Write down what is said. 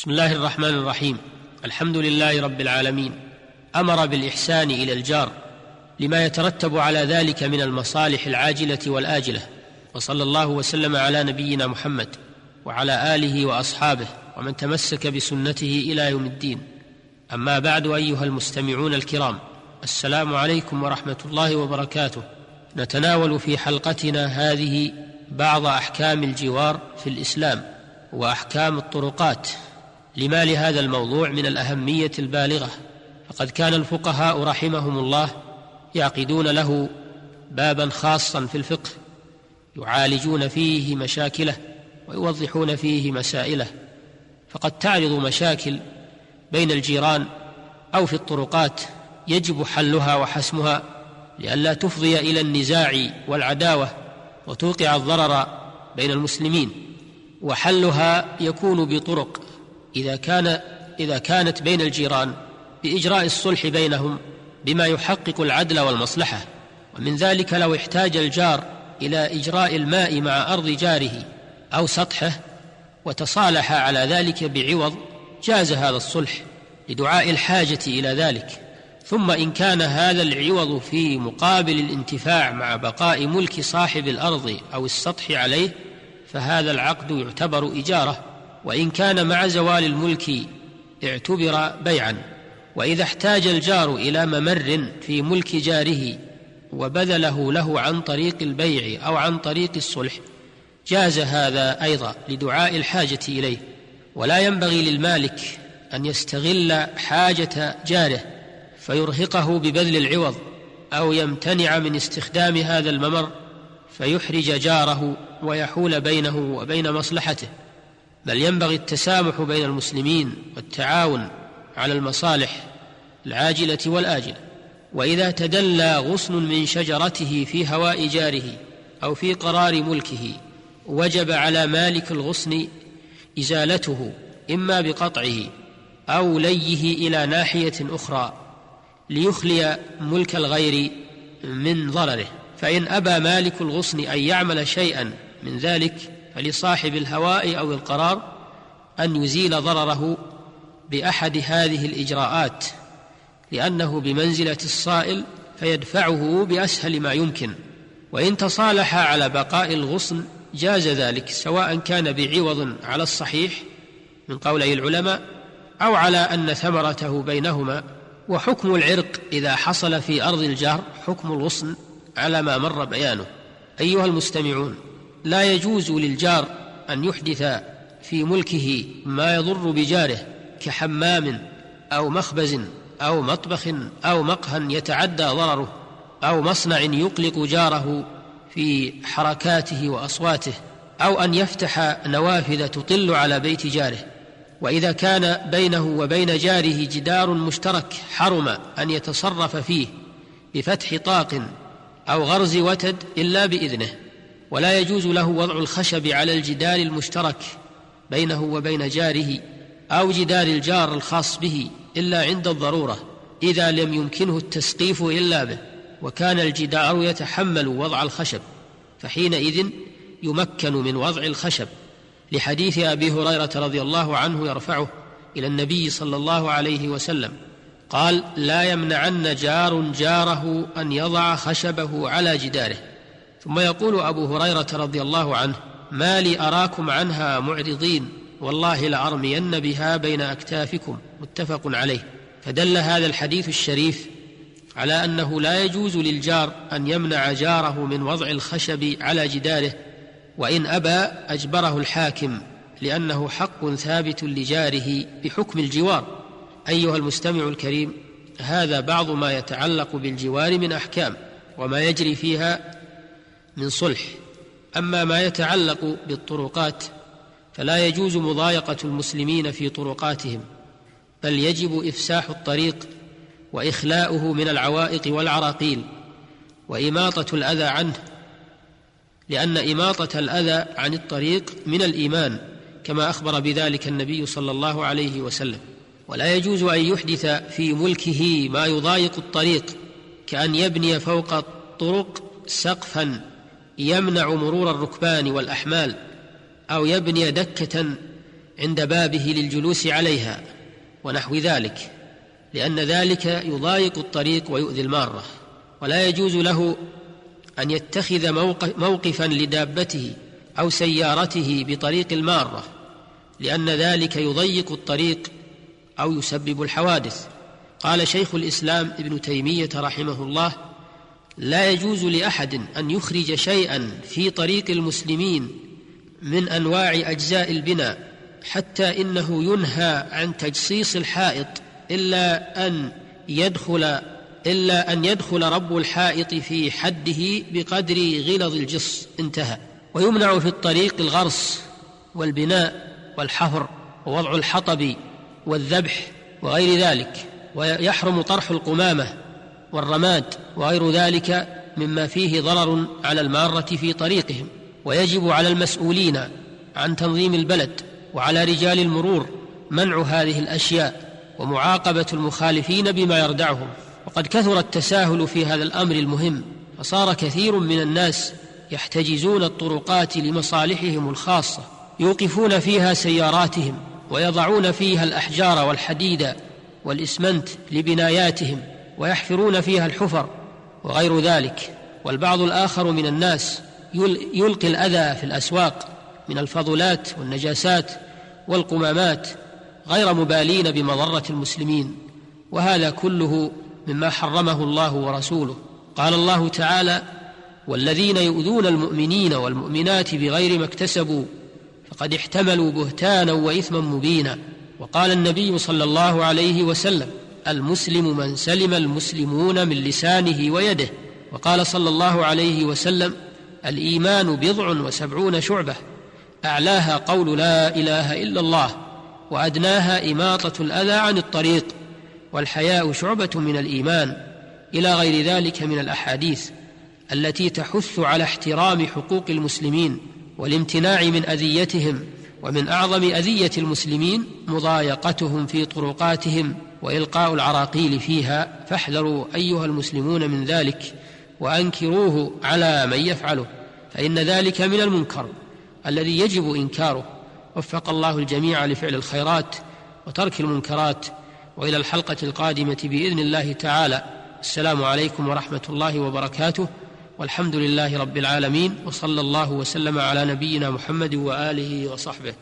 بسم الله الرحمن الرحيم. الحمد لله رب العالمين. أمر بالإحسان إلى الجار لما يترتب على ذلك من المصالح العاجلة والآجلة. وصلى الله وسلم على نبينا محمد وعلى آله وأصحابه ومن تمسك بسنته إلى يوم الدين. أما بعد أيها المستمعون الكرام السلام عليكم ورحمة الله وبركاته. نتناول في حلقتنا هذه بعض أحكام الجوار في الإسلام وأحكام الطرقات. لما لهذا الموضوع من الأهمية البالغة. فقد كان الفقهاء رحمهم الله يعقدون له بابا خاصا في الفقه يعالجون فيه مشاكله ويوضحون فيه مسائله. فقد تعرض مشاكل بين الجيران أو في الطرقات يجب حلها وحسمها لئلا تفضي إلى النزاع والعداوة وتوقع الضرر بين المسلمين وحلها يكون بطرق إذا كان إذا كانت بين الجيران بإجراء الصلح بينهم بما يحقق العدل والمصلحة. ومن ذلك لو احتاج الجار إلى إجراء الماء مع أرض جاره أو سطحه وتصالح على ذلك بعوض جاز هذا الصلح لدعاء الحاجة إلى ذلك. ثم إن كان هذا العوض في مقابل الانتفاع مع بقاء ملك صاحب الأرض أو السطح عليه فهذا العقد يعتبر إجارة. وإن كان مع زوال الملك اعتبر بيعا. وإذا احتاج الجار إلى ممر في ملك جاره وبذله له عن طريق البيع أو عن طريق الصلح جاز هذا أيضا لدعاء الحاجة إليه. ولا ينبغي للمالك أن يستغل حاجة جاره فيرهقه ببذل العوض أو يمتنع من استخدام هذا الممر فيحرج جاره ويحول بينه وبين مصلحته. بل ينبغي التسامح بين المسلمين والتعاون على المصالح العاجلة والآجلة. وإذا تدلى غصن من شجرته في هواء جاره أو في قرار ملكه وجب على مالك الغصن إزالته إما بقطعه أو ليه إلى ناحية أخرى ليخلي ملك الغير من ضرره. فإن أبى مالك الغصن أن يعمل شيئا من ذلك فلصاحب الهواء أو القرار أن يزيل ضرره بأحد هذه الإجراءات لأنه بمنزلة الصائل فيدفعه بأسهل ما يمكن. وإن تصالح على بقاء الغصن جاز ذلك سواء كان بعوض على الصحيح من قولي العلماء أو على أن ثمرته بينهما. وحكم العرق إذا حصل في أرض الجار حكم الغصن على ما مر بيانه. أيها المستمعون. لا يجوز للجار أن يحدث في ملكه ما يضر بجاره كحمام أو مخبز أو مطبخ أو مقهى يتعدى ضرره أو مصنع يقلق جاره في حركاته وأصواته أو أن يفتح نوافذ تطل على بيت جاره. وإذا كان بينه وبين جاره جدار مشترك حرم أن يتصرف فيه بفتح طاق أو غرز وتد إلا بإذنه. ولا يجوز له وضع الخشب على الجدار المشترك بينه وبين جاره أو جدار الجار الخاص به إلا عند الضرورة إذا لم يمكنه التسقيف إلا به وكان الجدار يتحمل وضع الخشب فحينئذ يمكن من وضع الخشب. لحديث أبي هريرة رضي الله عنه يرفعه إلى النبي صلى الله عليه وسلم قال لا يمنعن جار جاره أن يضع خشبه على جداره. ثم يقول أبو هريرة رضي الله عنه ما لي أراكم عنها معرضين والله لأرمين بها بين أكتافكم. متفق عليه. فدل هذا الحديث الشريف على أنه لا يجوز للجار أن يمنع جاره من وضع الخشب على جداره وإن أبى أجبره الحاكم لأنه حق ثابت لجاره بحكم الجوار. أيها المستمع الكريم هذا بعض ما يتعلق بالجوار من أحكام وما يجري فيها من صلح. أما ما يتعلق بالطرقات فلا يجوز مضايقة المسلمين في طرقاتهم بل يجب إفساح الطريق وإخلاؤه من العوائق والعراقيل وإماطة الأذى عنه لأن إماطة الأذى عن الطريق من الإيمان كما أخبر بذلك النبي صلى الله عليه وسلم. ولا يجوز أن يحدث في ملكه ما يضايق الطريق كأن يبني فوق الطرق سقفا. يمنع مرور الركبان والأحمال أو يبني دكة عند بابه للجلوس عليها ونحو ذلك لأن ذلك يضايق الطريق ويؤذي المارة ولا يجوز له أن يتخذ موقفا لدابته أو سيارته بطريق المارة لأن ذلك يضيق الطريق أو يسبب الحوادث. قال شيخ الإسلام ابن تيمية رحمه الله لا يجوز لأحد أن يخرج شيئا في طريق المسلمين من أنواع أجزاء البناء حتى إنه ينهى عن تجصيص الحائط إلا أن يدخل إلا أن يدخل رب الحائط في حده بقدر غلظ الجص. انتهى. ويمنع في الطريق الغرس والبناء والحفر ووضع الحطب والذبح وغير ذلك ويحرم طرح القمامة والرماد وغير ذلك مما فيه ضرر على المارة في طريقهم ويجب على المسؤولين عن تنظيم البلد وعلى رجال المرور منع هذه الأشياء ومعاقبة المخالفين بما يردعهم. وقد كثر التساهل في هذا الأمر المهم فصار كثير من الناس يحتجزون الطرقات لمصالحهم الخاصة يوقفون فيها سياراتهم ويضعون فيها الأحجار والحديد والإسمنت لبناياتهم. ويحفرون فيها الحفر وغير ذلك. والبعض الآخر من الناس يلقي الأذى في الأسواق من الفضلات والنجاسات والقمامات غير مبالين بمضرة المسلمين. وهذا كله مما حرمه الله ورسوله. قال الله تعالى والذين يؤذون المؤمنين والمؤمنات بغير ما اكتسبوا فقد احتملوا بهتانا وإثما مبينا وقال النبي صلى الله عليه وسلم المسلم من سلم المسلمون من لسانه ويده. وقال صلى الله عليه وسلم الإيمان بضع وسبعون شعبة. أعلاها قول لا إله إلا الله وأدناها إماطة الأذى عن الطريق. والحياء شعبة من الإيمان إلى غير ذلك من الأحاديث التي تحث على احترام حقوق المسلمين والامتناع من أذيتهم ومن أعظم أذية المسلمين مضايقتهم في طرقاتهم. وإلقاء العراقيل فيها فاحذروا أيها المسلمون من ذلك وأنكروه على من يفعله فإن ذلك من المنكر الذي يجب إنكاره. وفق الله الجميع لفعل الخيرات وترك المنكرات. وإلى الحلقة القادمة بإذن الله تعالى. السلام عليكم ورحمة الله وبركاته. والحمد لله رب العالمين. وصلى الله وسلم على نبينا محمد وآله وصحبه.